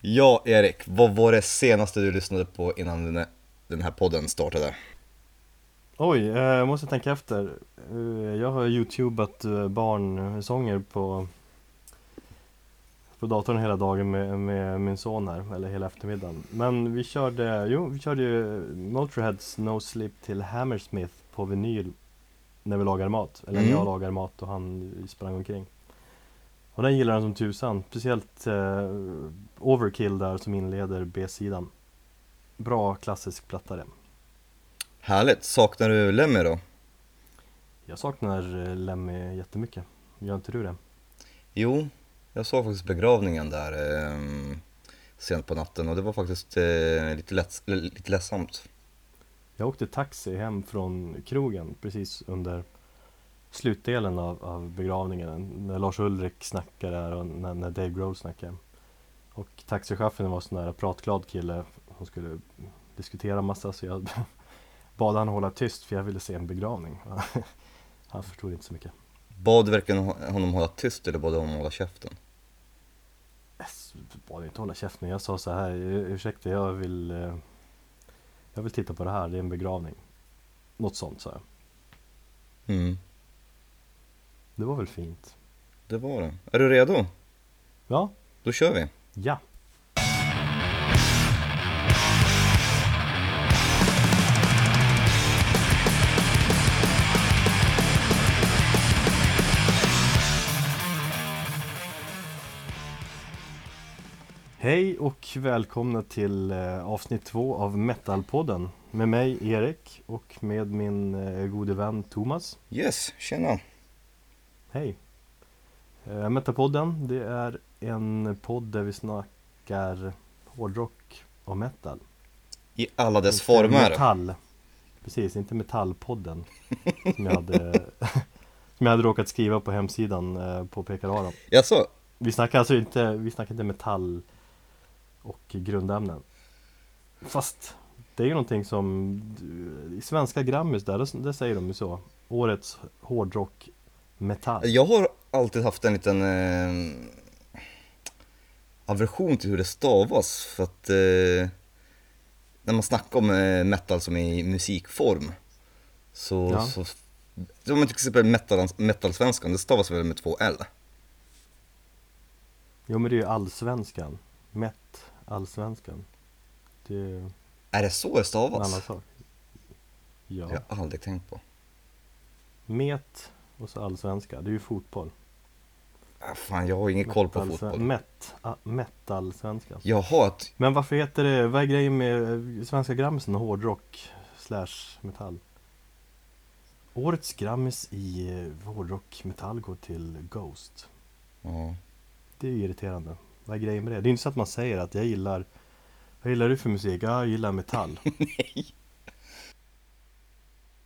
Ja, Erik, vad var det senaste du lyssnade på innan den- här podden startade? Oj, eh, jag måste tänka efter. Eh, Jag har youtubat eh, barnsånger på på datorn hela dagen med, med min son här, eller hela eftermiddagen. Men vi körde, jo, vi körde ju Motorheads No Sleep till Hammersmith på vinyl när vi lagar mat. Eller när Mm. jag lagar mat och han sprang omkring. Och den gillar han som tusan. Speciellt eh, Overkill där som inleder B-sidan. Bra klassisk platta det. Härligt, saknar du Lemmy då? Jag saknar eh, Lemmy jättemycket. Gör inte du det? Jo, jag såg faktiskt begravningen där eh, sent på natten och det var faktiskt eh, lite, lätt, lite ledsamt. Jag åkte taxi hem från krogen precis under slutdelen av, av begravningen när Lars Ulrik snackade där och när, när Dave Grohl snackade. Och taxichauffören var en sån där pratglad kille som skulle diskutera massa så jag bad han hålla tyst för jag ville se en begravning. Han förstod inte så mycket. Bad du verkligen honom hålla tyst eller bad du honom hålla käften? Jag bad inte hålla käften. Jag sa så här, ursäkta jag vill eh, Jag vill titta på det här, det är en begravning. Något sånt sa jag. Mm, Det var väl fint? det var det. Är du redo? Ja, Då kör vi! ja. Hej och välkomna till eh, avsnitt två av Metalpodden med mig Erik och med min eh, gode vän Thomas. Yes, tjena! Hej! Eh, Metalpodden, det är en podd där vi snackar hårdrock och metal. I alla dess Inte former. Metall. Precis, inte Metallpodden. Som jag hade, som jag hade råkat skriva på hemsidan eh, på Pekararon. Jaså? Vi snackar alltså inte, vi snackar inte metall och grundämnen. Fast det är ju någonting som i svenska Grammis där, där, där säger de ju så. Årets hårdrock metall. Jag har alltid haft en liten eh, aversion till hur det stavas för att eh, när man snackar om eh, metal som i musikform så, Ja. så som till exempel metal, metalsvenskan, det stavas väl med två L? Jo men det är ju allsvenskan. Met allsvenskan. Det är Är det så det en annan stavas? sak. Det Ja. har jag aldrig tänkt på. Met och så allsvenska. Det är ju fotboll. Ah, fan, jag har ingen koll på fotboll. Met, ah, metallsvenskan. Jaha, ett, Men varför heter det, vad är grejen med eh, Svenska Grammisen och hårdrock slash metall? Årets Grammis i eh, hårdrock metall går till Ghost. ja. Det är ju irriterande. Vad är grejen med det? Det är inte så att man säger att jag gillar Vad gillar du för musik? Ja, jag gillar metall. Nej.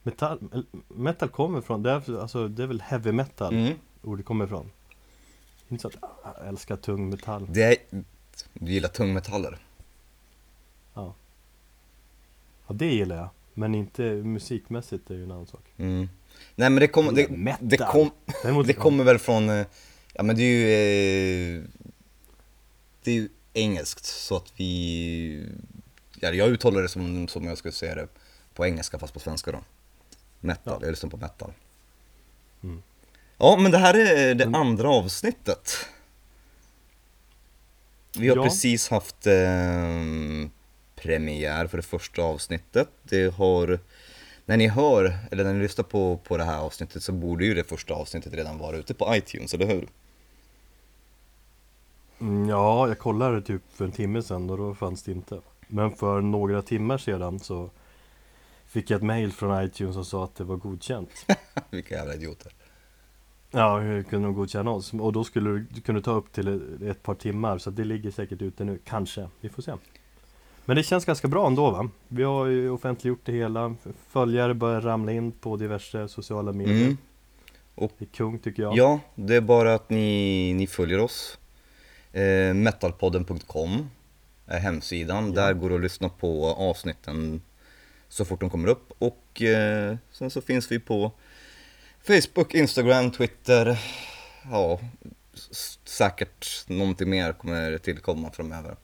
Metall, eller, metal kommer från, det är, alltså, det är väl heavy metal Mm. ordet kommer ifrån. Inte så att jag älskar tung metall. Det är, du gillar tungmetaller? Ja. ja, det gillar jag. Men inte musikmässigt är ju en annan sak. Mm. Nej men det kommer, det, Metal. det, kom, det kommer väl från, eh, ja men det är ju, eh, det är ju engelskt så att vi, ja, jag uttalar det som, som jag skulle säga det på engelska fast på svenska då. Metal, Ja. jag lyssnar på metal. Mm. Ja men det här är det andra avsnittet. Vi har Ja. precis haft eh, premiär för det första avsnittet. Det har, när ni hör, eller när ni lyssnar på, på det här avsnittet så borde ju det första avsnittet redan vara ute på iTunes, eller hur? Mm, Ja, jag kollade typ för en timme sedan och då fanns det inte. Men för några timmar sedan så fick jag ett mail från iTunes som sa att det var godkänt. Vilka jävla idioter. Ja, hur kunde de godkänna oss? Och då skulle du kunde ta upp till ett par timmar så det ligger säkert ute nu, kanske. Vi får se. Men det känns ganska bra ändå va? Vi har ju offentliggjort det hela. Följare börjar ramla in på diverse sociala medier. Mm. Det är kung tycker jag. Ja, det är bara att ni, ni följer oss. Eh, metalpodden.com är hemsidan. Ja. Där går det att lyssna på avsnitten så fort de kommer upp. Och eh, sen så finns vi på Facebook, Instagram, Twitter. Ja, säkert någonting mer kommer tillkomma framöver.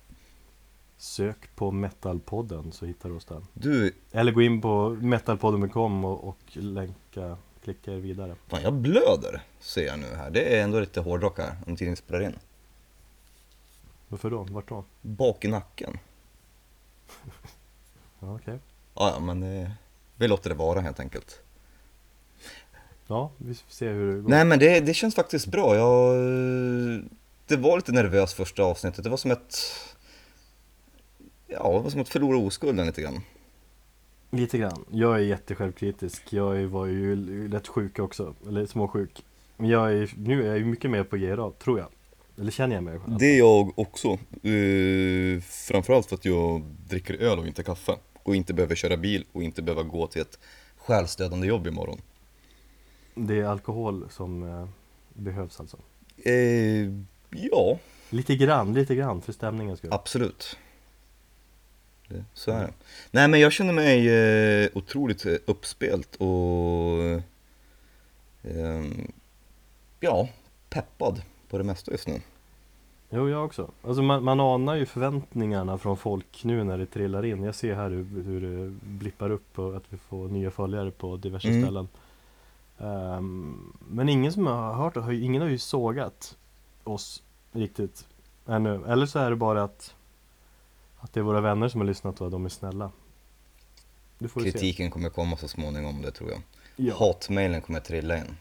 Sök på Metalpodden så hittar du oss där. Du, Eller gå in på metalpodden.com och, och länka, klicka er vidare. fan jag blöder, ser jag nu här. Det är ändå lite hårdrock här, om tiden spelar in. Varför då? Vart då? Bak i nacken. Ja, okej. Ja, ja, men eh, vi låter det vara helt enkelt. Ja, vi får se hur det går. Nej men det, det känns faktiskt bra. Jag, det var lite nervöst första avsnittet. Det var som ett... Ja, det var som att förlora oskulden lite grann. Lite grann. Jag är jättesjälvkritisk. Jag var ju rätt sjuk också, eller småsjuk. Men jag är, nu är jag ju mycket mer på G-rad, tror jag. Eller känner jag mig? Det är jag också. Uh, framförallt för att jag dricker öl och inte kaffe. Och inte behöver köra bil och inte behöver gå till ett själsdödande jobb imorgon. Det är alkohol som eh, behövs alltså. Uh, ja, Lite grann, lite grann för stämningens skull. absolut. Det, så är det. Nej men jag känner mig eh, otroligt eh, uppspelt och ja, peppad på det mesta just nu. Jo, jag också. Alltså man, man anar ju förväntningarna från folk nu när det trillar in. Jag ser här hur, hur det blippar upp och att vi får nya följare på diverse Mm. ställen. Ehm, men ingen som har hört ju, ingen har ju sågat oss riktigt ännu. Eller så är det bara att, att det är våra vänner som har lyssnat och att de är snälla. Vi se. Kritiken kommer komma så småningom, det tror jag. Ja, Hatmailen kommer trilla in.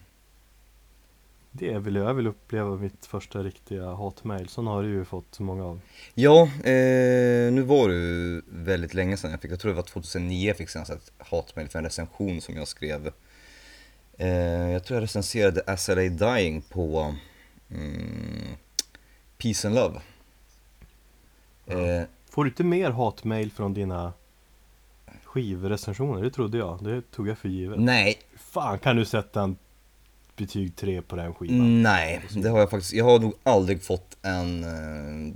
Det vill jag. Vill uppleva mitt första riktiga hatmail. Sån har du ju fått många av. Ja, eh, nu var det ju väldigt länge sedan jag fick, jag tror det var 2009 jag fick senast ett hatmail för en recension som jag skrev. Eh, jag tror jag recenserade SLA Dying på mm, Peace and Love. Eh, Får du inte mer hatmail från dina skivrecensioner? Det trodde jag. Det tog jag för givet. nej, Fan kan du sätta en betyg 3 på den skivan? nej, det har jag faktiskt, jag har nog aldrig fått en, eh,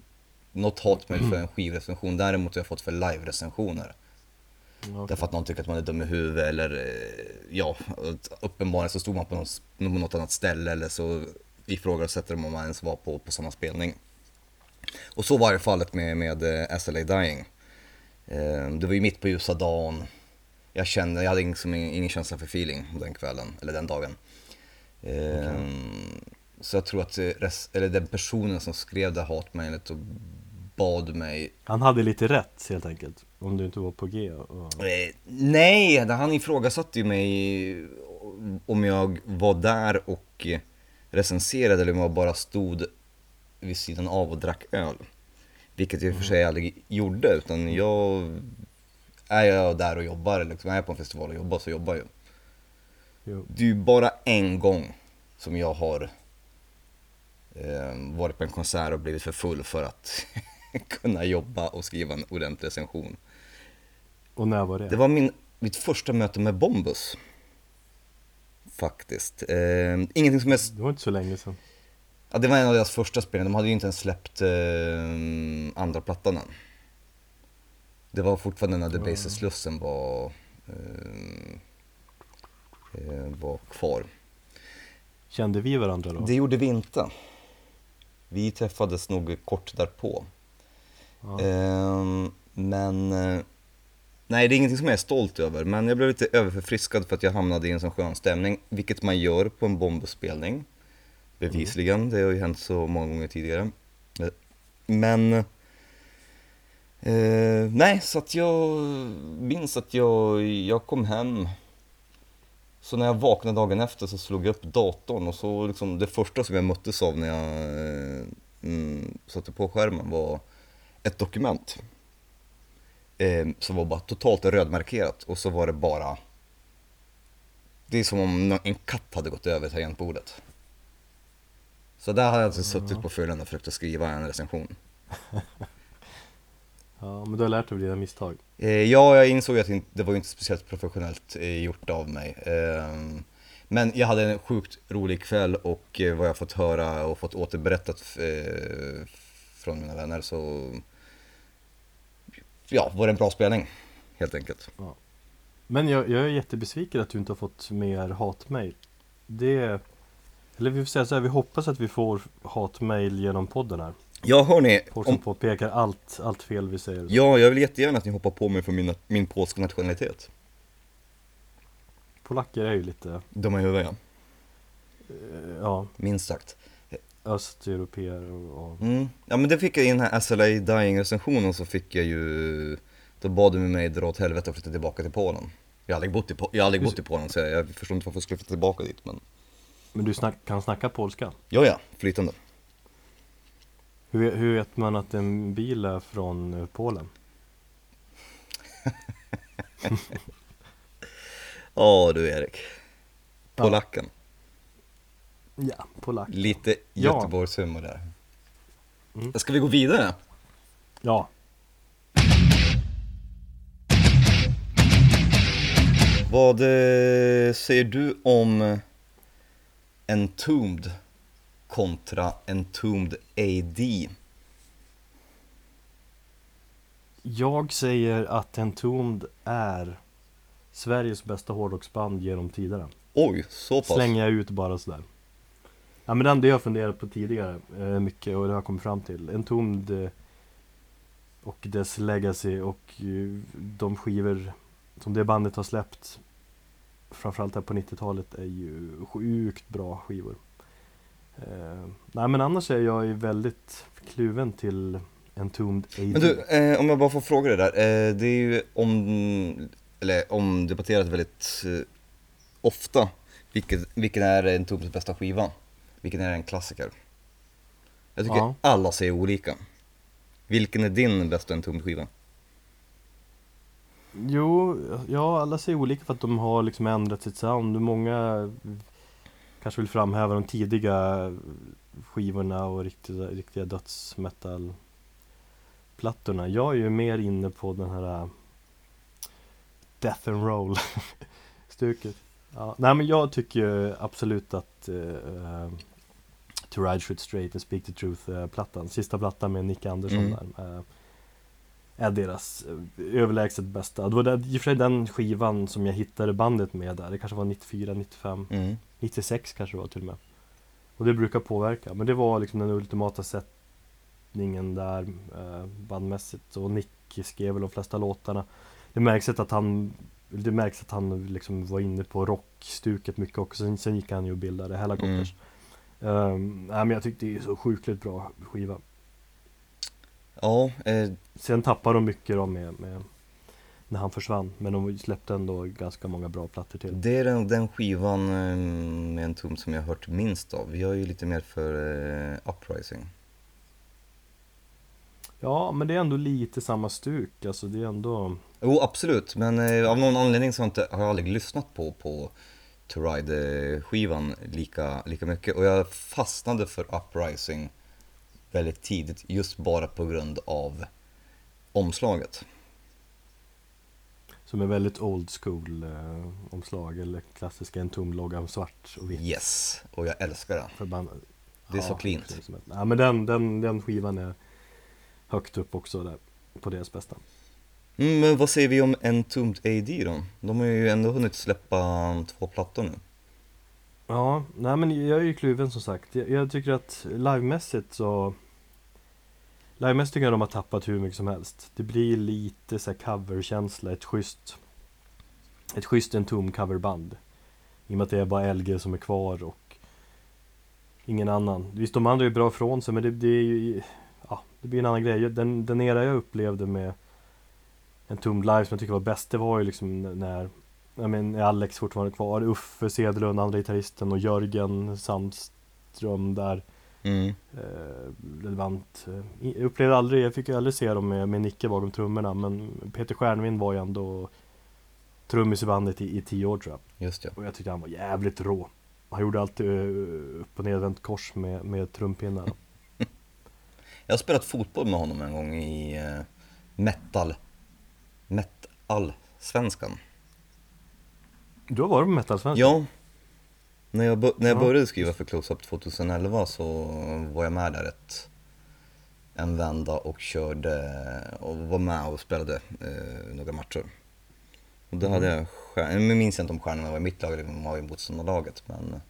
något hatmail för en skivrecension, däremot har jag fått för live-recensioner. Mm, okej. Därför att någon tycker att man är dum i huvudet eller eh, ja, uppenbarligen så stod man på något, något annat ställe eller så ifrågasätter de om man ens var på, på samma spelning. Och så var det fallet med, med eh, SLA Dying. Det var ju mitt på ljusa dagen. Jag kände, jag hade ingen, som ingen, ingen känsla för feeling den kvällen, eller den dagen. Eh, Så jag tror att res, eller den personen som skrev det hatmejlet och bad mig Han hade lite rätt helt enkelt. Om du inte var på G. Och... Eh, nej, han ifrågasatte ju mig om jag var där och recenserade eller om jag bara stod vid sidan av och drack öl. Vilket jag i och för sig aldrig gjorde, utan jag... Är jag där och jobbar, eller liksom är jag på en festival och jobbar så jobbar jag. Jo. Det är ju bara en gång som jag har eh, varit på en konsert och blivit för full för att kunna jobba och skriva en ordentlig recension. Och när var det? Det var min, mitt första möte med Bombus. Faktiskt. Eh, ingenting som är... Det var inte så länge sedan. Ja, det var en av deras första spelningar. De hade ju inte ens släppt eh, andra plattan än. Det var fortfarande när The. Basis Slussen var, eh, var kvar. Kände vi varandra då? Det gjorde vi inte. Vi träffades nog kort därpå. Ja. Ehm, men eh, nej, det är ingenting som jag är stolt över. Men jag blev lite överförfriskad för att jag hamnade i en sån skön stämning, vilket man gör på en bombspelning. Bevisligen, det har ju hänt så många gånger tidigare. Eh, Men eh, nej, så att jag minns att jag, jag kom hem så när jag vaknade dagen efter så slog jag upp datorn och så liksom det första som jag möttes av när jag eh, mm, satte på skärmen var ett dokument. Eh, som var bara totalt rödmarkerat och så var det bara Det är som om en katt hade gått över tangentbordet. Så där hade jag alltså suttit på fyllan och försökt att skriva en recension. ja, men du har lärt dig av dina misstag. Eh, ja, jag insåg att det var inte speciellt professionellt eh, gjort av mig. Ehm, men jag hade en sjukt rolig kväll och eh, vad jag fått höra och fått återberättat eh, från mina vänner så ja, var det en bra spelning helt enkelt. Men jag, jag är jättebesviken att du inte har fått mer hatmail. Det Eller vi får säga så här, vi hoppas att vi får hatmail genom podden här. Ja hörni, Folk som om, påpekar allt, allt fel vi säger. ja jag vill jättegärna att ni hoppar på mig för min, min polska nationalitet. Polacker är ju lite, De är huvudet ja, eh, ja, minst sagt. östeuropeer och, och Mm. Ja men det fick jag i den här SLA Dying recensionen så fick jag ju, då bad de mig dra åt helvete och flytta tillbaka till Polen. Jag har aldrig bott i, Po- jag aldrig bott i Polen så jag, jag förstår inte varför jag skulle flytta tillbaka dit men Men du snack, kan snacka polska? Ja ja, flytande. Hur, hur vet man att en bil är från eh, Polen? Ja du Erik. Ja. Polacken. Ja, polack. Lite Ja. Göteborgshumor där. Mm. Ska vi gå vidare? Ja, Vad eh, säger du om Entombed kontra Entombed AD? jag säger att Entombed är Sveriges bästa hårdrocksband genom tiderna. Oj, så pass? Slänger jag ut bara sådär. Ja men det har jag funderat på tidigare eh, mycket och det har jag kommit fram till. Entombed eh, och dess legacy och eh, de skivor som det bandet har släppt framförallt här på 90-talet är ju sjukt bra skivor. Eh, nej men annars är jag ju väldigt kluven till Entombed AD. Men du, eh, om jag bara får fråga dig där. Eh, det är ju om, eller omdebatterat väldigt eh, ofta. Vilket, vilken är Entombeds bästa skiva? Vilken är en klassiker? Jag tycker Ja. alla säger olika. Vilken är din bästa Entombed skiva? Jo, ja alla säger olika för att de har liksom ändrat sitt sound. Många kanske vill framhäva de tidiga skivorna och riktiga, riktiga dödsmetal plattorna. Jag är ju mer inne på den här äh, Death and Roll stuket. Ja, nej men jag tycker ju absolut att uh, To Ride Shoot Straight and Speak the Truth uh, plattan, sista plattan med Nick Andersson Mm. där. eh, är deras eh, överlägset bästa. Det var där, i och för sig den skivan som jag hittade bandet med där. Det kanske var 94, 95, Mm. 96 kanske det var till och med. Och det brukar påverka. Men det var liksom den ultimata sättningen där eh, bandmässigt. Och Nick skrev väl de flesta låtarna. Det märks att han det märks att han liksom var inne på rockstuket mycket också. Sen, sen gick han ju och bildade Hellacopters. Mm. nej, men jag tyckte det är så sjukligt bra skiva. Ja, eh, Sen tappade de mycket då med, med när han försvann. Men de släppte ändå ganska många bra plattor till. det är den, den skivan eh, med Entombed som jag har hört minst av. Jag är ju lite mer för eh, Uprising. Ja, men det är ändå lite samma stuk. Alltså det är ändå... Jo, absolut. Men eh, av någon anledning så har, inte, har jag aldrig lyssnat på, på To Ride-skivan lika, lika mycket. Och jag fastnade för Uprising väldigt tidigt just bara på grund av omslaget. Som är väldigt old school eh, omslag. Eller klassiska en tom logga svart och vitt. Yes, och jag älskar det. Förbannat. Det är så cleant. Ja, men den, den, den skivan är högt upp också där. På deras bästa. Mm, men vad säger vi om Entombed AD då? De har ju ändå hunnit släppa två plattor nu. Ja, nej men jag är ju kluven som sagt. Jag, jag tycker att livemässigt så Livemässigt tycker jag de har tappat hur mycket som helst. Det blir lite så här coverkänsla, ett schysst Ett schysst en tom coverband. I och med att det är bara LG som är kvar och Ingen annan. Visst de andra är bra ifrån sig men det, det är ju Ja, det blir en annan grej. Den, den era jag upplevde med En tom live som jag tycker var bäst, det var ju liksom när jag men, är Alex fortfarande kvar, Uffe Cederlund, andra gitarristen och Jörgen Sandström där Mm. eh, relevant. Eh, Jag upplevde aldrig, jag fick ju aldrig se dem med, med Nicke bakom trummorna men Peter Stjärnvind var ju ändå trummis i bandet i, i tio år tror jag. Just ja. Och jag tyckte han var jävligt rå. Han gjorde alltid eh, upp och nedvänt kors med, med trumpinnar. Jag har spelat fotboll med honom en gång i eh, metal, metal-svenskan. Du har varit på Metalsvenskan? Ja, när jag, när jag Ja. började skriva för Close-Up 2011 så var jag med där ett, en vända och körde och var med och spelade eh, några matcher. Och då hade jag stjärnor, nu minns jag inte om stjärnorna var i mitt lag eller om i motståndarlaget men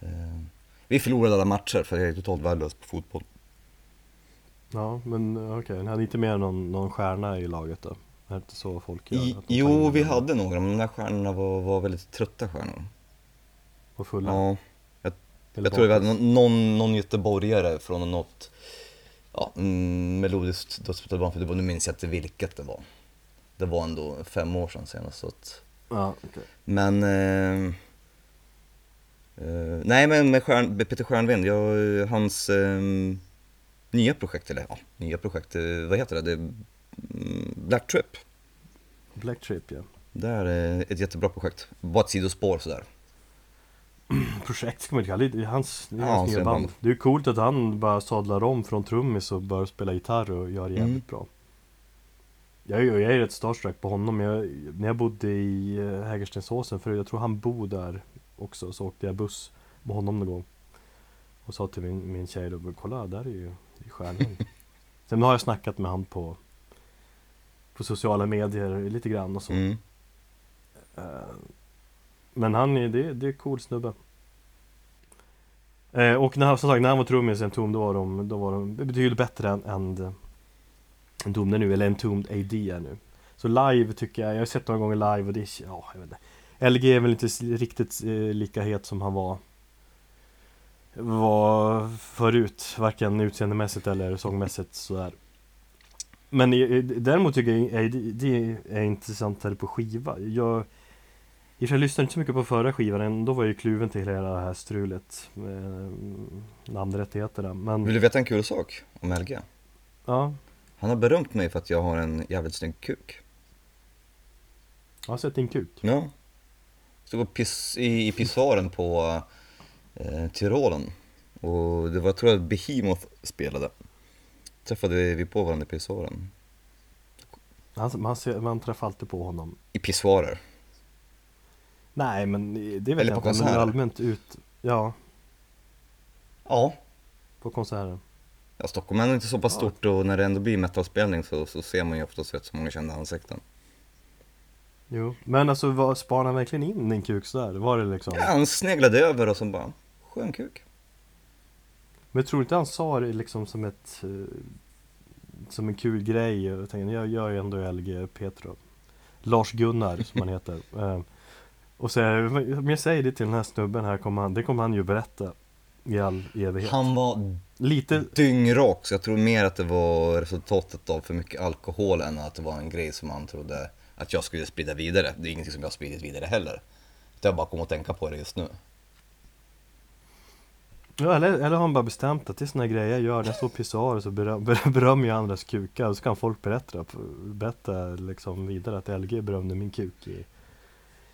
eh, vi förlorade alla matcher för jag är totalt värdelös på fotboll. Ja, men okej, okay. ni hade inte med någon, någon stjärna i laget då? Är det inte så folk gör? I, jo, vi hade några, men de där stjärnorna var, var väldigt trötta stjärnor. Och fulla? Ja. Jag, jag tror vi hade någon, någon göteborgare från något ja, mm, melodiskt dödsmetallband, för nu minns jag inte vilket det var. Det var ändå fem år sedan senast så att... Ja, okay. Men... Eh, eh, nej men med Stjärn, Peter Stjärnvind, jag, hans eh, nya projekt, eller ja, nya projekt, eh, vad heter det? det Black Trip. Black Trip ja. Det är ett jättebra projekt, bara ett sidospår sådär. projekt ska man inte kalla det, hans, det är hans nya band. Det är coolt att han bara sadlar om från trummis och börjar spela gitarr och gör det jävligt mm. bra. Jag är, jag är rätt starstruck på honom. Jag, när jag bodde i eh, Hägerstensåsen förut, jag tror han bor där också, så åkte jag buss med honom någon gång. Och sa till min, min tjej då, kolla där är ju är stjärnan. Sen har jag snackat med han på på sociala medier lite grann och så. Mm. Uh, men han är, det, det är cool snubbe. Uh, och när, som sagt, när han var trummis i Entombed då var de, då var de betydligt bättre än, än Entombed nu, eller Entombed AD är nu. Så live tycker jag, jag har sett några gånger live och det är, ja, jag vet inte. LG är väl inte riktigt eh, lika het som han var var förut, varken utseendemässigt eller sångmässigt sådär. Men däremot tycker jag det är intressantare på skiva. Jag, jag lyssnade inte så mycket på förra skivan, då var jag ju kluven till hela det här strulet med namnrättigheterna. Men... Vill du veta en kul sak om LG? Ja. Han har berömt mig för att jag har en jävligt snygg kuk. Jag har sett din kuk. Ja. Stod piss, i, i pissoaren på eh, Tyrolen. Och det var, jag tror att Behemoth spelade träffade vi på varandra i pissoaren. Man, man, ser, man träffar alltid på honom. I pissoarer? Nej, men det vet jag inte. Men allmänt ut, ja. Ja. På konserter. Ja, Stockholm är inte så pass ja. stort och när det ändå blir metalspelning så, så ser man ju oftast rätt så många kända ansikten. Jo, men alltså var, spanade han verkligen in din kuk sådär? Var det liksom? Ja, han sneglade över och så bara, skön kuk. Men tror inte han sa det liksom som ett eh, Som en kul grej jag tänkte, jag gör ju ändå LG Petro Lars-Gunnar som han heter eh, Och så om jag säger det till den här snubben här kommer han, det kommer han ju berätta I all evighet Han var Lite dyngrak så jag tror mer att det var resultatet av för mycket alkohol än att det var en grej som han trodde att jag skulle sprida vidare. Det är ingenting som jag har spridit vidare heller. Jag bara kom att tänka på det just nu. Ja, eller, eller har han bara bestämt att det är såna grejer jag gör, när jag står på pissoarer så beröm, berömmer jag andras kukar och så kan folk berätta, berätta liksom vidare att LG berömde min kuk i,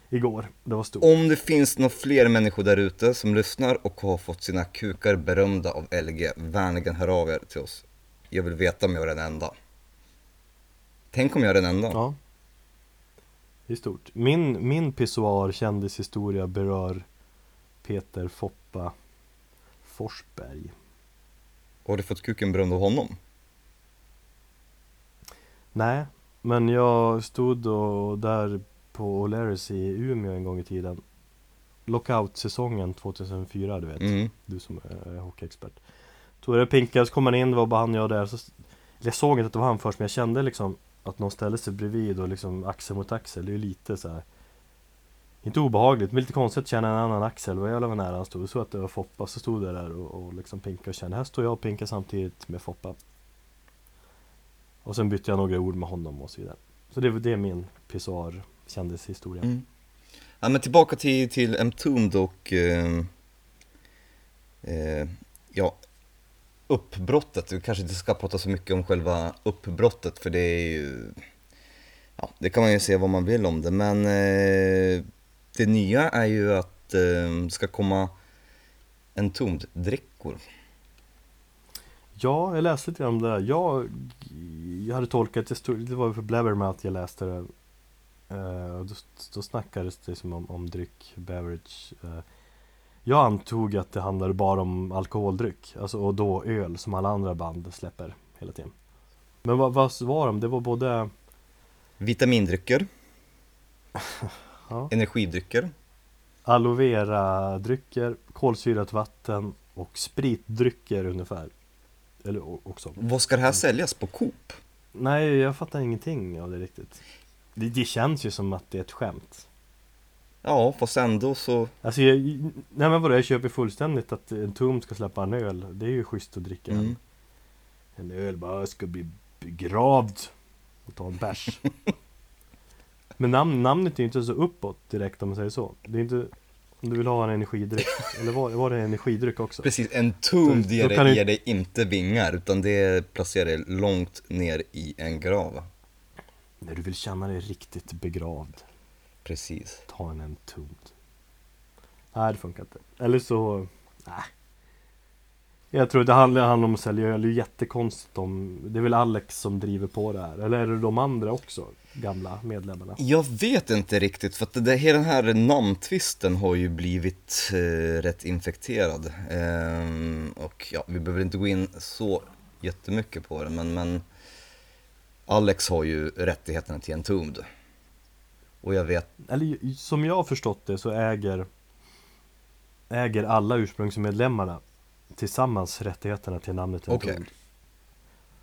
igår. Det var stort. Om det finns några fler människor där ute som lyssnar och har fått sina kukar berömda av LG, vänligen hör av er till oss. Jag vill veta om jag är den enda. Tänk om jag är den enda. Ja. Det är stort. Min, min pissoar kändishistoria berör Peter Foppa Forsberg. Har du fått kuken berömd av honom? Nej, men jag stod och där på O'Learys i Umeå en gång i tiden Lockout-säsongen 2004 du vet, mm. du som är hockeyexpert pinka, så kom han in, det var bara han och jag där så, Jag såg inte att det var han först men jag kände liksom Att någon ställde sig bredvid och liksom axel mot axel, det är ju lite så här, inte obehagligt, men lite konstigt att känna en annan axel. Vad jävlar vad nära han stod. Så att det var Foppa, så stod jag där och, och liksom pinkade och kände, här står jag och pinkar samtidigt med Foppa. Och sen bytte jag några ord med honom och så vidare. Så det, det är min pissoar kändishistoria. Mm. Ja men tillbaka till, till Entombed och eh, eh, ja, uppbrottet. Vi kanske inte ska prata så mycket om själva uppbrottet för det är ju, ja det kan man ju se vad man vill om det men eh, det nya är ju att det eh, ska komma en tomdrickor. Ja, jag läste lite om det där. Jag, jag hade tolkat, det, stod, det var för Blabbermouth jag läste det. Uh, då, då snackades det som om, om dryck, beverage. Uh, jag antog att det handlade bara om alkoholdryck, alltså och då öl som alla andra band släpper hela tiden. Men vad, vad var de? Det var både Vitamindrycker ja. energidrycker. Aloe vera-drycker, kolsyrat vatten och spritdrycker ungefär. Eller också. Vad ska det här säljas på Coop? Nej, jag fattar ingenting av det riktigt. Det, det känns ju som att det är ett skämt. Ja, fast ändå så... Alltså, jag, nej men vadå, jag köper fullständigt att en tum ska släppa en öl. Det är ju schysst att dricka Mm. en, en öl bara ska bli begravd och ta en bärs. men namn, namnet är ju inte så uppåt direkt om man säger så. Det är inte om du vill ha en energidryck. Eller var, var det energidryck också? Precis, en tomb ger, dig, du- ger dig inte vingar, utan det placerar dig långt ner i en grav. När du vill känna dig riktigt begravd. Precis. Ta en entombed. Nej, det funkar inte. Eller så... Nej. Jag tror det handlar, handlar om att sälja öl. Det är jättekonstigt om... Det är väl Alex som driver på det här. Eller är det de andra också? Gamla medlemmarna. Jag vet inte riktigt, för att det, hela den här namntvisten har ju blivit eh, rätt infekterad. Ehm, och ja, vi behöver inte gå in så jättemycket på det, men, men Alex har ju rättigheterna till Entombed. Och jag vet, Eller som jag har förstått det så äger... Äger alla ursprungsmedlemmarna tillsammans rättigheterna till namnet. Entombed.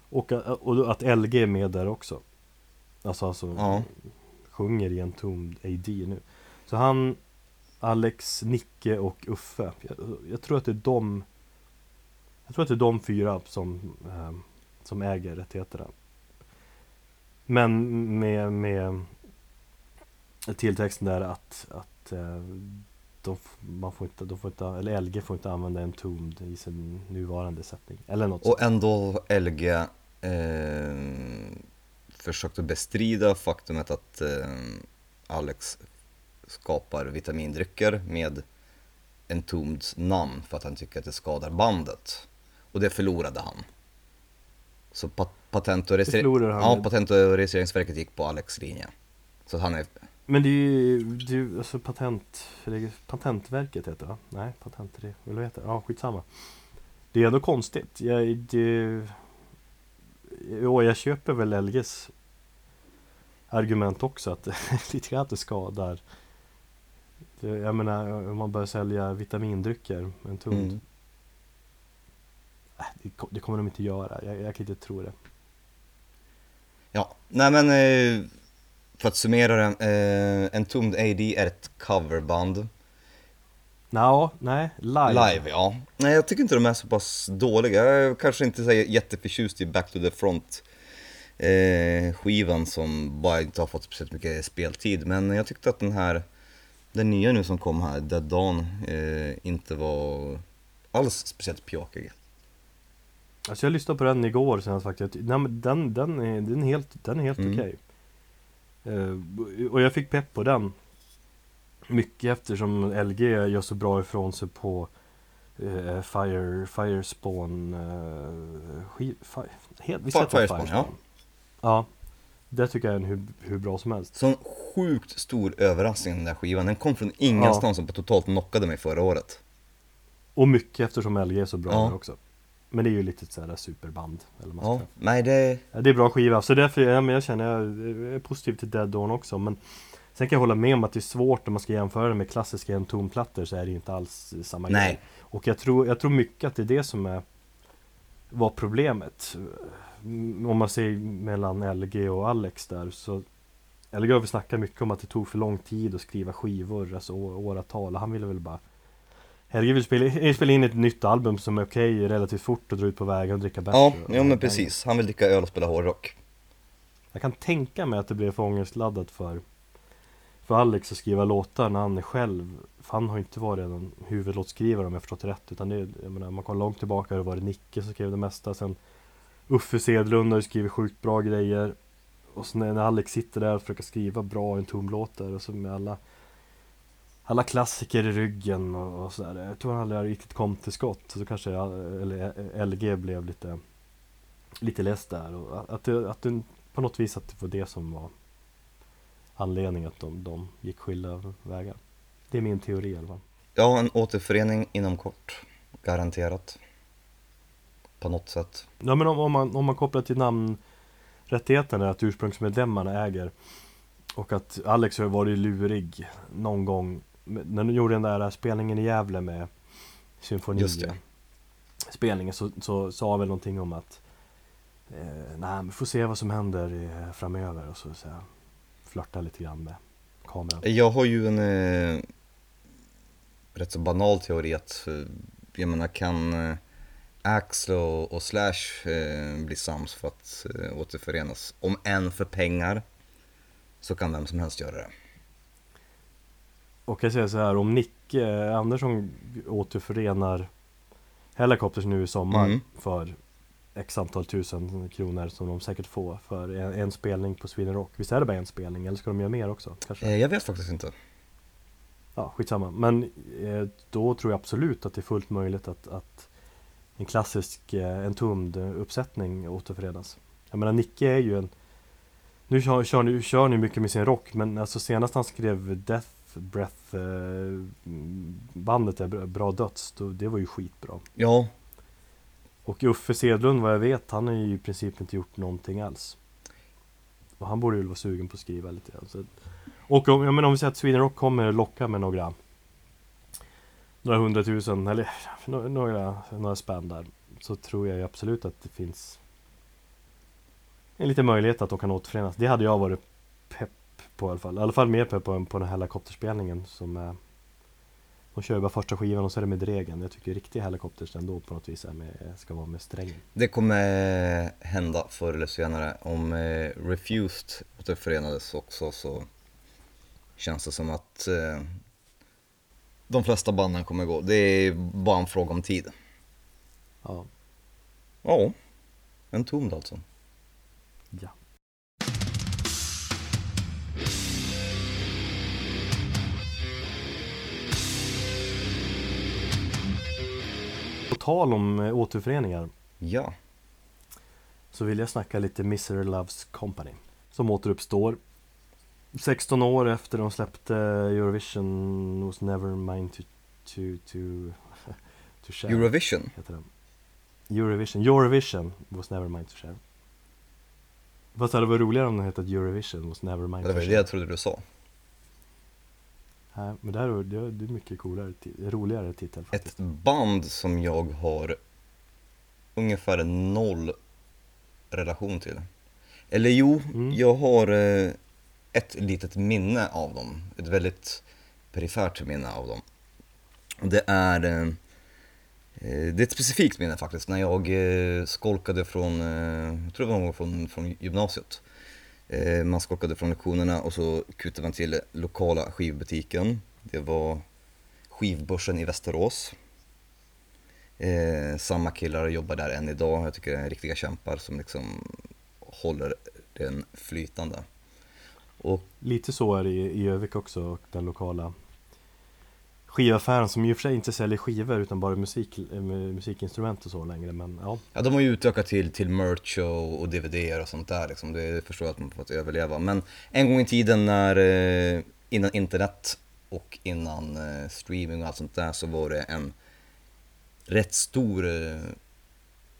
Och, och att LG är med där också. Alltså, alltså ja, sjunger i Entombed AD nu. Så han, Alex, Nicke och Uffe. Jag, jag tror att det är de Jag tror att det är de fyra som, eh, som äger rättigheterna. Men med, med tilltexten där att, att eh, de, man får inte, de får inte, eller LG får inte använda Entombed i sin nuvarande sättning. Eller något och sånt. ändå LG eh, försökte bestrida faktumet att eh, Alex skapar vitamindrycker med Entombeds namn för att han tycker att det skadar bandet. Och det förlorade han. Så pat- patent, och ja, patent och registreringsverket gick på Alex linje. Så han är, Men det är ju, det är ju alltså patent, Patentverket heter det va? Nej, patent, eller vad heter det? Ja, skitsamma. Det är ändå konstigt. Jag, det, jo, jag köper väl LGs argument också att lite grann att det skadar. Jag menar, om man börjar sälja vitamindrycker en tund. mm, Äh, det, det kommer de inte göra. Jag, jag kan inte tro det. ja, nej men eh, för att summera det, eh, Entombed AD är ett coverband. Nå, nej, live. Live, ja. Nej, jag tycker inte de är så pass dåliga. Jag är kanske inte så jätteförtjust i Back to the Front eh, skivan som bara inte har fått speciellt mycket speltid. Men jag tyckte att den här, den nya nu som kom här, Dead Dawn, eh, inte var alls speciellt pjåkig. Alltså jag lyssnade på den igår senast faktiskt. Nej, men den, den, är, den är helt, den är helt Mm. okej. Eh, och jag fick pepp på den. Mycket eftersom LG gör så bra ifrån sig på eh, Fire, Firespawn uh, skiv, fire, helt, visst Fi- heter det Firespawn, ja. Ja. Det tycker jag är en hur, hur bra som helst. Sån sjukt stor överraskning den där skivan. Den kom från ingenstans som totalt knockade mig förra året. Och mycket eftersom LG är så bra Ja. också. Men det är ju lite sådär superband. Eller man ska Ja, säga. nej det... Ja, det är bra skiva, så därför ja, men jag känner jag är positiv till Dead Dawn också men Sen kan jag hålla med om att det är svårt om man ska jämföra det med klassiska entonplattor så är det inte alls samma Nej. grej Och jag tror, jag tror mycket att det är det som är Var problemet Mm, Om man ser mellan LG och Alex där så LG har vi snackat mycket om att det tog för lång tid att skriva skivor, alltså åratal han ville väl bara LG vill spela, spela in ett nytt album som är okej relativt fort och dra ut på vägen och dricka bärs Ja, ja men precis. Han vill dricka öl och spela hårdrock. jag kan tänka mig att det blev för ångestladdat för för Alex att skriva låtar när han är själv För han har ju inte varit någon huvudlåtskrivare om jag förstått det rätt Utan det, jag menar, man kommer långt tillbaka Det var det Nicke som skrev det mesta Sen Uffe Sedlund har ju skrivit sjukt bra grejer Och sen när Alex sitter där och försöker skriva bra en låtar Och så med alla alla klassiker i ryggen och, och sådär Jag tror han aldrig riktigt kom till skott Så kanske jag, eller LG blev lite Lite less där och att det, att det på något vis att det var det som var anledningen att de, de gick skilda vägar. Det är min teori i alla fall. Ja, en återförening inom kort. Garanterat. På något sätt. Ja men om, om, man, om man kopplar till namnrättigheterna, att ursprungsmedlemmarna äger och att Alex har varit lurig någon gång när de gjorde den där spelningen i Gävle med symfoni. Just det. spelningen så, så sa väl någonting om att eh, nej, vi får se vad som händer eh, framöver och så, så här, flörta lite grann med kameran. Jag har ju en eh, rätt så banal teori att, eh, jag menar kan eh, Axel och, och Slash eh, bli sams för att eh, återförenas, om än för pengar, så kan vem som helst göra det. Och jag säger så här, om Nicke Andersson återförenar Helicopters nu i sommar Mm. för X antal tusen kronor som de säkert får för en, en spelning på Sweden Rock. Visst är det bara en spelning eller ska de göra mer också? Kanske? Eh, jag vet faktiskt inte. Ja, skitsamma. Men eh, då tror jag absolut att det är fullt möjligt att, att en klassisk eh, Entombed-uppsättning återförenas. Jag menar, Nicke är ju en... Nu kör, kör, ni, kör ni mycket med sin rock, men alltså senast han skrev Death Breath eh, bandet är bra- Bra Döds, då, det var ju skitbra. Ja, och Uffe Sedlund, vad jag vet, han har ju i princip inte gjort någonting alls. Och han borde ju vara sugen på att skriva lite grann. Så. Och om, jag menar, om vi säger att Sweden Rock kommer locka med några några hundratusen eller några, några spänn där så tror jag ju absolut att det finns en liten möjlighet att de kan återförenas. Det hade jag varit pepp på i alla fall. I alla fall mer pepp på, på den här helikopterspelningen som är de kör ju bara första skivan och så är det med Dregen. Jag tycker riktiga helikopters ändå på något vis är med, ska vara med strängen. det kommer hända förr eller senare. Om eh, Refused återförenades också så känns det som att eh, de flesta banden kommer gå. Det är bara en fråga om tid. Ja, Ja, en tomd alltså. ja. Tal om eh, återföreningar. Ja, så vill jag snacka lite Misery Loves Company som återuppstår 16 år efter de släppte Eurovision. Was never mine to, to, to, to share. Eurovision. heter den. Eurovision, Eurovision was never mine to share. Fast det hade varit roligare om den hette Eurovision was never mine Det to var det share. jag trodde du sa. Nej, men det här är, det är mycket coolare, roligare titel faktiskt Ett band som jag har ungefär noll relation till. Eller jo, Mm. jag har eh, ett litet minne av dem. Ett väldigt perifert minne av dem. Det är, eh, eh, det är ett specifikt minne faktiskt, när jag skolkade från, jag tror det var från, från gymnasiet. Eh, Man skakade från lektionerna och så kutade man till lokala skivbutiken. Det var skivbörsen i Västerås. Eh, samma killar jobbar där än idag. Jag tycker det är riktiga kämpar som liksom håller den flytande. Och Lite så är det i, i Övik också, och den lokala skivaffären som i och för sig inte säljer skivor utan bara musik, eh, musikinstrument och så längre men ja, ja, de har ju utökat till, till merch och, och DVD och sånt där liksom. Det förstår jag att man får att överleva. Men en gång i tiden när, eh, innan internet och innan eh, streaming och allt sånt där så var det en rätt stor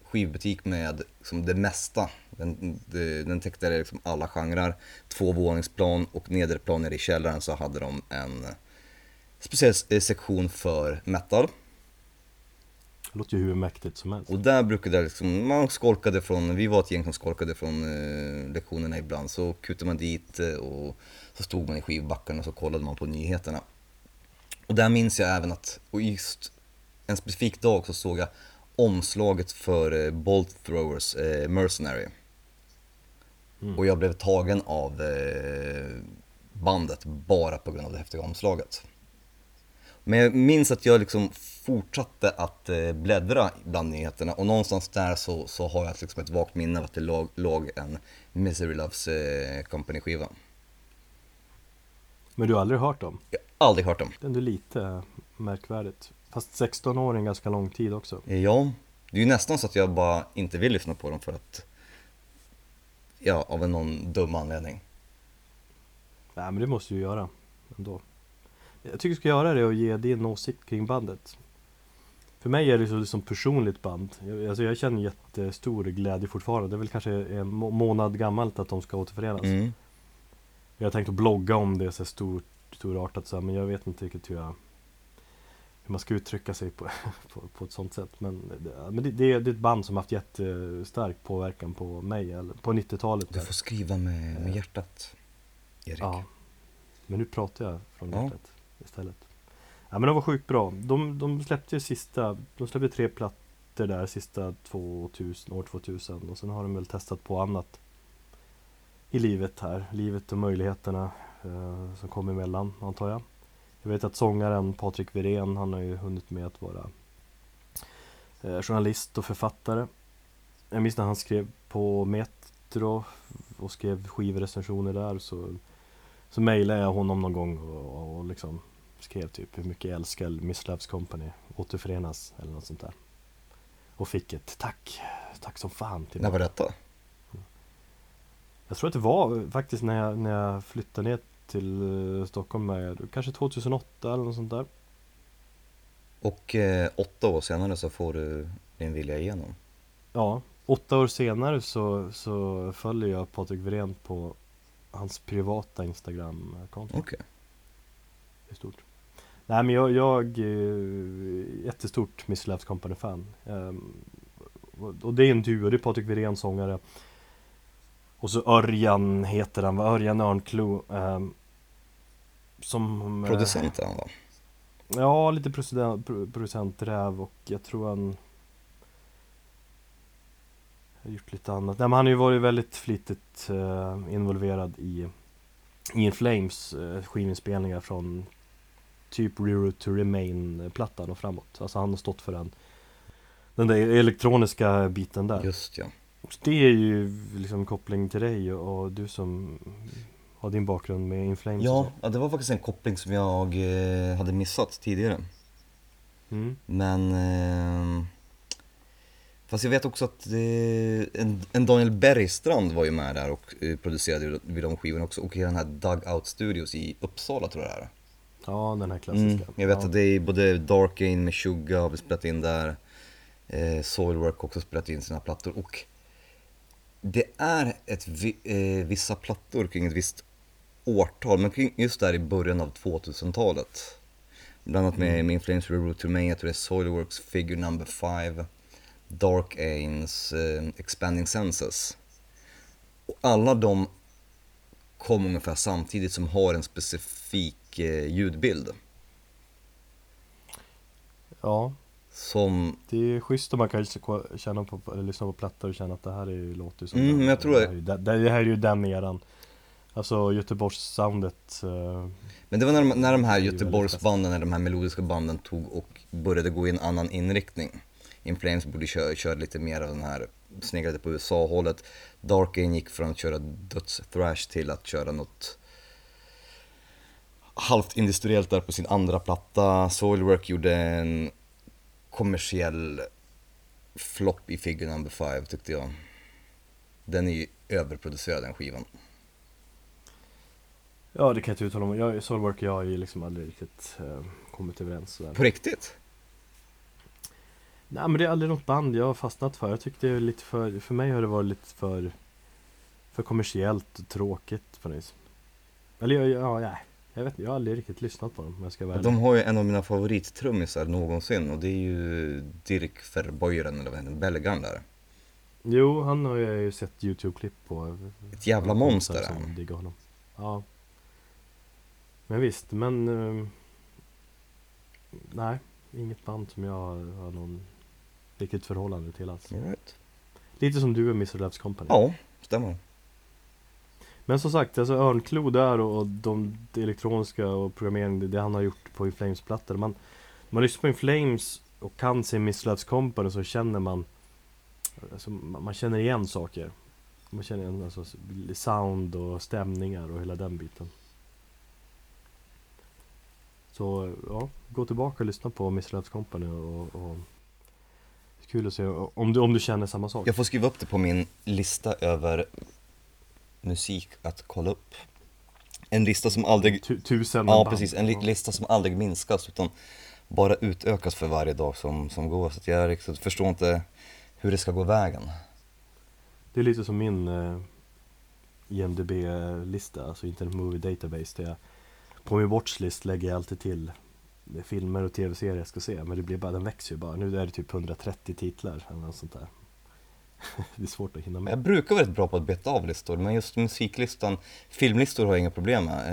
skivbutik med liksom det mesta. Den, det, den täckte liksom alla genrer. Två våningsplan och nederplan nere i källaren så hade de en speciell eh, sektion för metal. det låter ju hur mäktigt som helst Och där brukade det liksom, man skolkade från, vi var ett gäng som skolkade från eh, lektionerna ibland. Så kutade man dit eh, och så stod man i skivbacken och så kollade man på nyheterna. Och där minns jag även att, och just en specifik dag så såg jag omslaget för eh, Bolt Throwers eh, Mercenary. Mm. Och jag blev tagen av eh, bandet bara på grund av det häftiga omslaget. Men jag minns att jag liksom fortsatte att eh, bläddra bland nyheterna och någonstans där så, så har jag liksom ett vagt minne av att det låg, låg en Misery Loves eh, Company-skiva. Men du har aldrig hört dem? Jag har aldrig hört dem. Det är ändå lite märkvärdigt Fast 16 år är en ganska lång tid också Eh, Ja, det är ju nästan så att jag bara inte vill lyssna på dem för att, ja, av någon dum anledning. Nej men det måste du göra ändå Jag tycker du ska göra det och ge din åsikt kring bandet För mig är det så liksom personligt band jag, alltså jag känner jättestor glädje fortfarande Det är väl kanske en må- månad gammalt att de ska återförenas Mm. Jag har tänkt att blogga om det så stort, storartat så här, men jag vet inte riktigt hur jag hur man ska uttrycka sig på, på, på ett sånt sätt. Men, det, men det, det är ett band som haft jättestark påverkan på mig, eller på 90-talet. Du får skriva med, med hjärtat, Erik. Ja. Men nu pratar jag från Ja. hjärtat istället. Ja men de var sjukt bra. De, de släppte ju sista, de släppte tre plattor där sista 2000, år 2000 och sen har de väl testat på annat i livet här. Livet och möjligheterna eh, som kom emellan antar jag. Jag vet att sångaren Patrik Wirén, han har ju hunnit med att vara eh, journalist och författare. Jag minns när han skrev på Metro och skrev skivrecensioner där så så mejlade jag honom någon gång och, och, liksom skrev typ hur mycket jag älskar Miss Loves Company återförenas eller något sånt där. Och fick ett tack, tack som fan till När var detta? Jag tror att det var faktiskt när jag, när jag flyttade ner till eh, Stockholm med, kanske 2008 eller något sånt där. Och eh, åtta år senare så får du din vilja igenom. Ja, åtta år senare så, så följer jag Patrik Wirén på hans privata Instagram-konto. Okej. Det är stort. Nej men jag, jag är jättestort Miss Loves Company-fan. Ehm, och- det är en duo, det är Patrik Wirén sångare. Och så Örjan heter han? Örjan Örnklo. ehm, som... eh, Producent är han va? Ja, lite producent, pro- producenträv och jag tror han gjort lite annat. Nej, men han har ju varit väldigt flitigt eh, involverad i In Flames eh, skivinspelningar från typ Rero to Remain-plattan och framåt. Alltså han har stått för den, den där elektroniska biten där. Just ja. Så det är ju liksom koppling till dig och, du som har din bakgrund med In Flames Ja, ja, det var faktiskt en koppling som jag eh, hade missat tidigare. Mm. Men... Eh, fast jag vet också att eh, en, en Daniel Bergstrand var ju med där och eh, producerade vid de skivorna också. Och i den här Dugout Studios i Uppsala tror jag det är. Ja, den här klassiska. Mm, jag vet ja. att det är både Dark Ain med Suga har vi spelat in där. Eh, Soilwork också spelat in sina plattor. Och det är ett, vi- eh, vissa plattor kring ett visst årtal, men kring just där i början av 2000-talet. Bland annat med, med Inflames Route to Main, jag tror det är Soilworks Figure Number 5, Dark Ains, eh, Expanding Senses. Och alla de kom ungefär samtidigt som har en specifik eh, ljudbild. Ja, Som, det är schysst om man kan känna på, eller lyssna på plattor och känna att det här är ju, låter ju som Mm, den. jag tror det, det- här är ju det här är ju den eran Alltså Göteborgs-soundet eh, men det var när de, när de här Det Göteborgsbanden, eller de här melodiska banden tog och började gå i en annan inriktning. In Flames borde köra, köra lite mer av den här, sneglade på USA-hållet. Dark Ain gick från att köra döds-thrash till att köra något halvt industriellt där på sin andra platta. Soilwork gjorde en kommersiell flopp i Figure Number 5 tyckte jag. Den är ju överproducerad den skivan. Ja det kan jag inte uttala mig om. Jag, Soulwork och jag har ju liksom aldrig riktigt eh, kommit överens sådär. På riktigt? Nej men det är aldrig något band jag har fastnat för. Jag tyckte det är lite för, för mig har det varit lite för För kommersiellt och tråkigt på något vis. Eller jag, ja, nej. Jag vet inte, jag har aldrig riktigt lyssnat på dem om jag ska vara. De har ju en av mina favorittrummisar någonsin och det är ju Dirk Verboiren eller vad heter belgaren där. Jo, han har jag ju sett Youtube-klipp på. Ett jävla monster han. diggar honom. Ja. Men visst, men... eh, nej, inget band som jag har någon riktigt förhållande till alls. All right. Lite som du och Mr. Loves Company. Ja, stämmer. Men som sagt, alltså Örnklo där och, de det elektroniska och programmering, det, han har gjort på Inflames-plattor. Man, man lyssnar på Inflames och kan se Miss Loves Company så känner man alltså, man, känner igen saker. Man känner igen alltså, sound och stämningar och hela den biten. Så ja, gå tillbaka och lyssna på Miss Loves Company och, och kul att se om du, om du känner samma sak. Jag får skriva upp det på min lista över musik att kolla upp. En lista som aldrig, Tu, tusen ja band. precis, en lista som aldrig minskas utan bara utökas för varje dag som, som går. Så jag riktigt förstår inte hur det ska gå vägen. Det är lite som min eh, IMDB-lista, alltså Internet Movie Database. Där jag, på min watchlist lägger jag alltid till filmer och tv-serier jag ska se Men det blir bara, den växer ju bara Nu är det typ 130 titlar eller något sånt där Det är svårt att hinna med Jag brukar vara rätt bra på att beta av listor, men just musiklistan, filmlistor har jag inga problem med.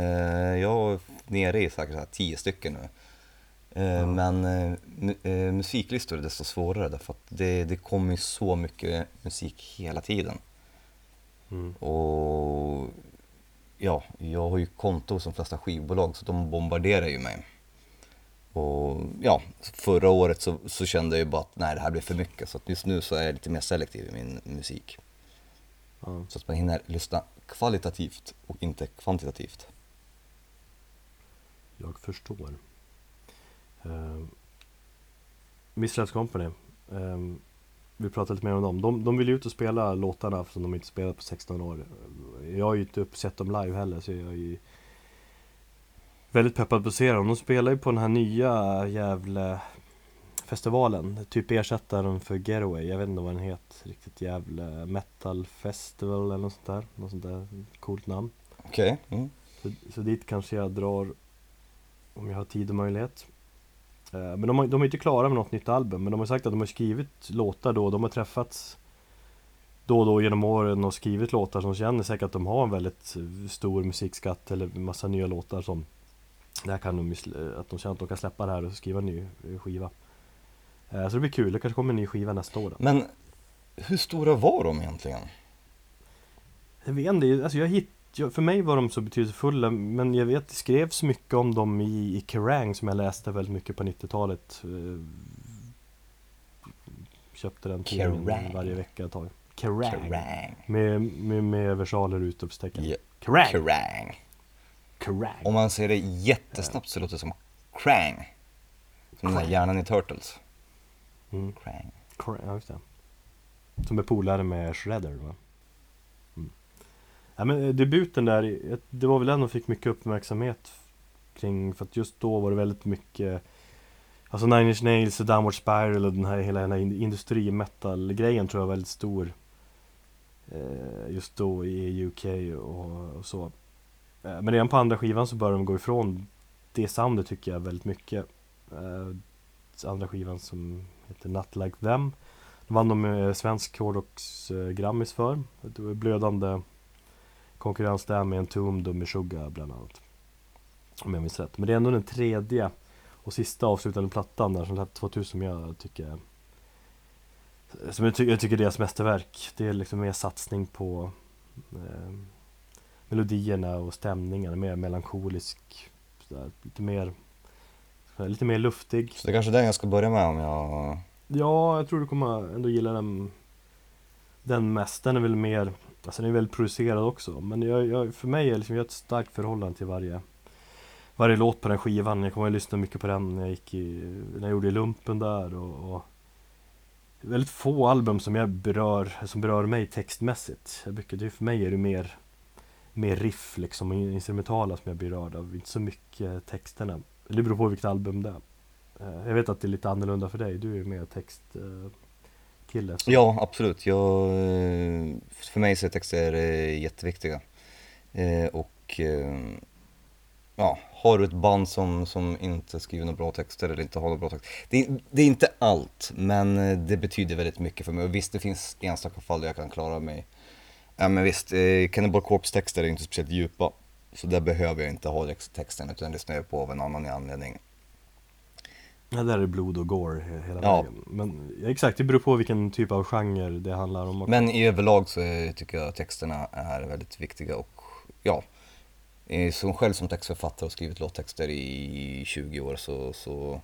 Eh, Jag är nere i säkert så här tio stycken nu. Eh, Ja. Men eh, mu- musiklistor är desto svårare därför att det, det kommer ju så mycket musik hela tiden. mm. Och ja, jag har ju konto de flesta skivbolag så de bombarderar ju mig. Och ja, förra året så, så kände jag ju bara att nej det här blir för mycket så att just nu så är jag lite mer selektiv i min musik. ja. Så att man hinner lyssna kvalitativt och inte kvantitativt. Jag förstår. Uh, Missläpps Company. ehm, vi pratade lite mer om dem. De, de vill ju ut och spela låtarna som de inte spelat på 16 år. Jag har ju inte upp sett dem live heller så jag är ju väldigt peppad på att se dem. De spelar ju på den här nya jävla festivalen. Typ ersättaren för Getaway. Jag vet inte vad den heter riktigt. Jävla metal festival eller något sånt där. Något sånt där coolt namn. Okej. Mm. Så, så dit kanske jag drar om jag har tid och möjlighet. Eh, Men de, har, de är inte klara med något nytt album men de har sagt att de har skrivit låtar då, de har träffats då och då genom åren och skrivit låtar som känner säkert att de har en väldigt eh, stor musikskatt eller massa nya låtar som där kan de, sl- att de känner att de kan släppa det här och skriva en ny eh, skiva. Eh, Så det blir kul, det kanske kommer en ny skiva nästa år då. Men hur stora var de egentligen? Jag vet inte, alltså jag hitt, för mig var de så betydelsefulla men jag vet det skrevs mycket om dem i, i Kerrang som jag läste väldigt mycket på 90-talet eh, Köpte den tidningen varje vecka ett tag Kerrang, Kerrang! Med, med, med versaler och utropstecken Ja, Kerrang! Kerrang! Kerrang! Om man säger det jättesnabbt så låter det som Krang. Som den där Krang. hjärnan i Turtles. Mm, Krang. Kerrang, ja just det Som är polare med Shredder va? Mm. Ja, men eh, debuten där, eh, det var väl den som fick mycket uppmärksamhet kring för att just då var det väldigt mycket Alltså Nine Inch Nails och Downward Spiral och den här hela den här in- industri-metal-grejen tror jag var väldigt stor eh, Just då i UK och, och så Eh, men redan på andra skivan så började de gå ifrån det soundet tycker jag väldigt mycket. Eh, andra skivan som heter Not Like Them De vann de eh, svensk hårdrocks Grammis för. Det var blödande konkurrens där med Entombed och Meshuggah bland annat Om jag minns rätt. Men det är ändå den tredje och sista avslutande plattan där som släpptes 2000 som jag tycker Som jag, ty- jag tycker är deras mästerverk. Det är liksom mer satsning på eh, Melodierna och stämningen, mer melankolisk sådär, Lite mer Lite mer luftig. Så det är kanske är den jag ska börja med om jag... Ja, jag tror du kommer ändå gilla den Den mest, den är väl mer Alltså den är väldigt producerad också Men jag, jag, för mig är liksom, jag har ett starkt förhållande till varje Varje låt på den skivan. Jag kommer att lyssna mycket på den när jag gick i När jag gjorde lumpen där och, och Väldigt få album som jag berör Som berör mig textmässigt. Jag brukar, För mig är det mer Mer riff liksom och instrumentala som jag blir rörd av Inte så mycket texterna Det beror på vilket album det är eh, Jag vet att det är lite annorlunda för dig, du är ju mer textkille så- Ja, absolut. Jag, eh, för mig så är texter eh, jätteviktiga. Och ja, har du ett band som, som inte skriver några bra texter eller inte har några bra texter. Det, är- det är inte allt, men det betyder väldigt mycket för mig. Och visst, det finns enstaka fall där jag kan klara mig. Ja men visst, eh, Cannibal Corpse texter är inte speciellt djupa. Så där behöver jag inte ha texten utan lyssnar jag på av en annan anledning. Ja, där är blod och gore he- hela Ja. vägen Men exakt, det beror på vilken typ av genre det handlar om. Men i överlag så tycker jag texterna är väldigt viktiga och ja, eh, som själv som textförfattare och skrivit låttexter i 20 år så, så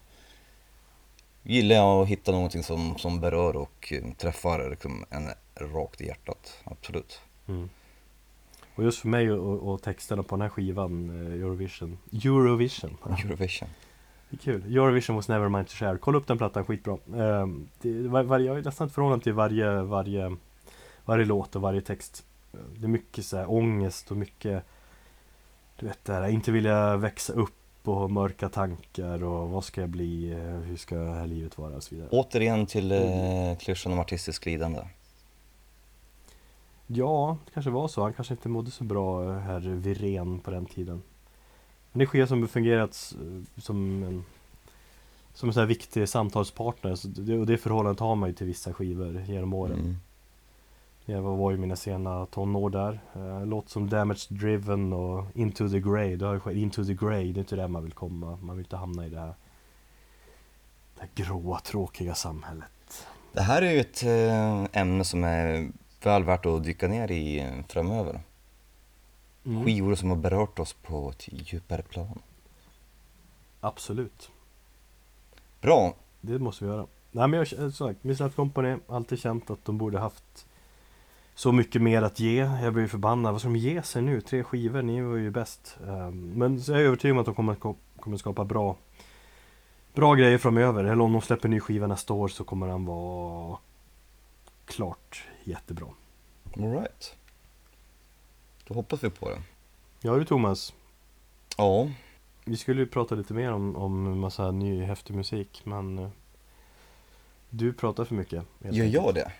gillar jag att hitta någonting som, som berör och eh, träffar liksom en rakt i hjärtat, absolut. mm. Och just för mig och, och texterna på den här skivan, eh, Eurovision Eurovision, Eurovision. det är kul Eurovision was never mine to share, kolla upp den plattan, skitbra Ehm, det, var, var, Jag har nästan ett förhållande till varje, varje Varje låt och varje text Det är mycket så här ångest och mycket Du vet det här, inte vilja växa upp och mörka tankar och vad ska jag bli, eh, hur ska det här livet vara och så vidare Återigen till eh, klyschan om artistiskt lidande. Ja, det kanske var så. Han kanske inte mådde så bra, herr Virén, på den tiden. Men det skiva som fungerat s- som en som en sån här viktig samtalspartner. Och det förhållandet har man ju till vissa skivor genom åren. Mm. Jag var ju mina sena tonår där. Uh, låt som Damage Driven och Into the Grey. Det har ju skett. Into the Grey, det är inte där man vill komma. Man vill inte hamna i det här, det här gråa, tråkiga samhället. Det här är ju ett eh, ämne som är väl värt att dyka ner i eh, framöver. Mm. Skivor som har berört oss på ett djupare plan. Absolut. Bra, Det måste vi göra. Nej men jag som sagt, Midnight Company, alltid känt att de borde haft så mycket mer att ge. Jag blir förbannad. Vad ska de ge sig nu? Tre skivor, ni var ju bäst. Ehm, Men så är jag övertygad om att de kommer, kommer skapa bra Bra grejer framöver. Eller om de släpper ny skiva nästa år så kommer den vara klart jättebra. alright. Då hoppas vi på det. Ja du Thomas, Ja, vi skulle ju prata lite mer om, om massa ny häftig musik men eh, Du pratar för mycket. gör jag det?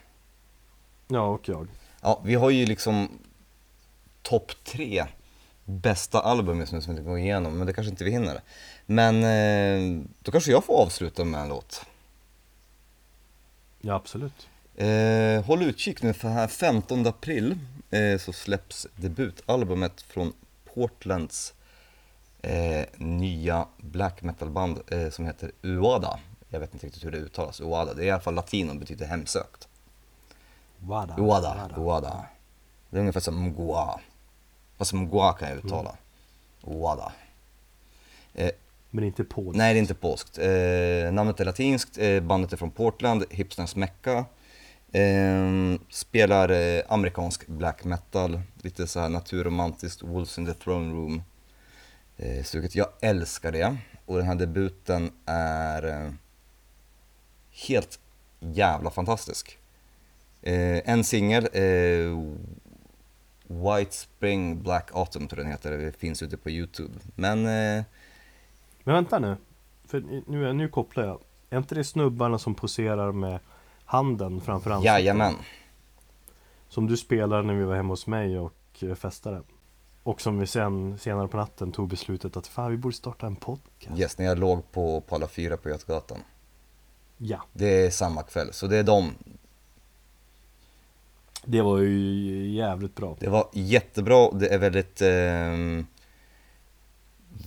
Ja, och jag. Ja, vi har ju liksom topp tre bästa album just nu som vi ska gå igenom, men det kanske inte vi hinner. Men eh, då kanske jag får avsluta med en låt. Ja, absolut. Eh, håll utkik nu för här 15 april eh, så släpps debutalbumet från Portlands eh, nya black metal-band eh, som heter Uada. Jag vet inte riktigt hur det uttalas, Uada. Det är i alla fall latin och betyder hemsökt. Wada. Uada, Uada. Det är ungefär som Mgua. Fast Mgua kan jag uttala. Uada. Eh, Men inte på nej, det är inte polskt. Eh, namnet är latinskt, eh, bandet är från Portland, hipsterns mecka. Eh, spelar eh, amerikansk black metal, lite så här naturromantiskt, Wolves in the Throne Room. Eh, stuket. Jag älskar det. Och den här debuten är eh, helt jävla fantastisk. Eh, en singel, eh, White Spring Black Autumn tror jag den heter, det finns ute på Youtube. Men eh, Men vänta nu. För nu, nu kopplar jag. Är inte det snubbarna som poserar med handen framför ansiktet? jajamän, Som du spelade när vi var hemma hos mig och eh, festade. Och som vi sen senare på natten tog beslutet att fan vi borde starta en podcast. yes, när jag låg på, på alla fyra på Götgatan. Ja, Det är samma kväll, så det är dem. Det var ju jävligt bra. Det var jättebra, det är väldigt eh,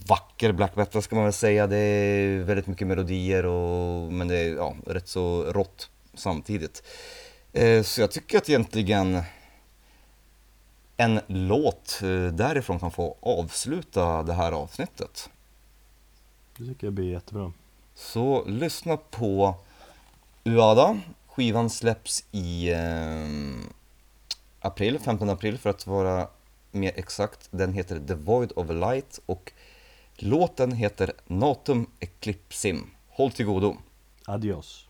vacker black metal ska man väl säga. Det är väldigt mycket melodier och, men det är ja, rätt så rått samtidigt. Eh, så jag tycker att egentligen en låt eh, därifrån kan få avsluta det här avsnittet. Det tycker jag blir jättebra. Så lyssna på Uada. Skivan släpps i eh, april, 15 april för att vara mer exakt. Den heter The Void of Light och låten heter Natum Eclipsim. Håll till godo. Adios.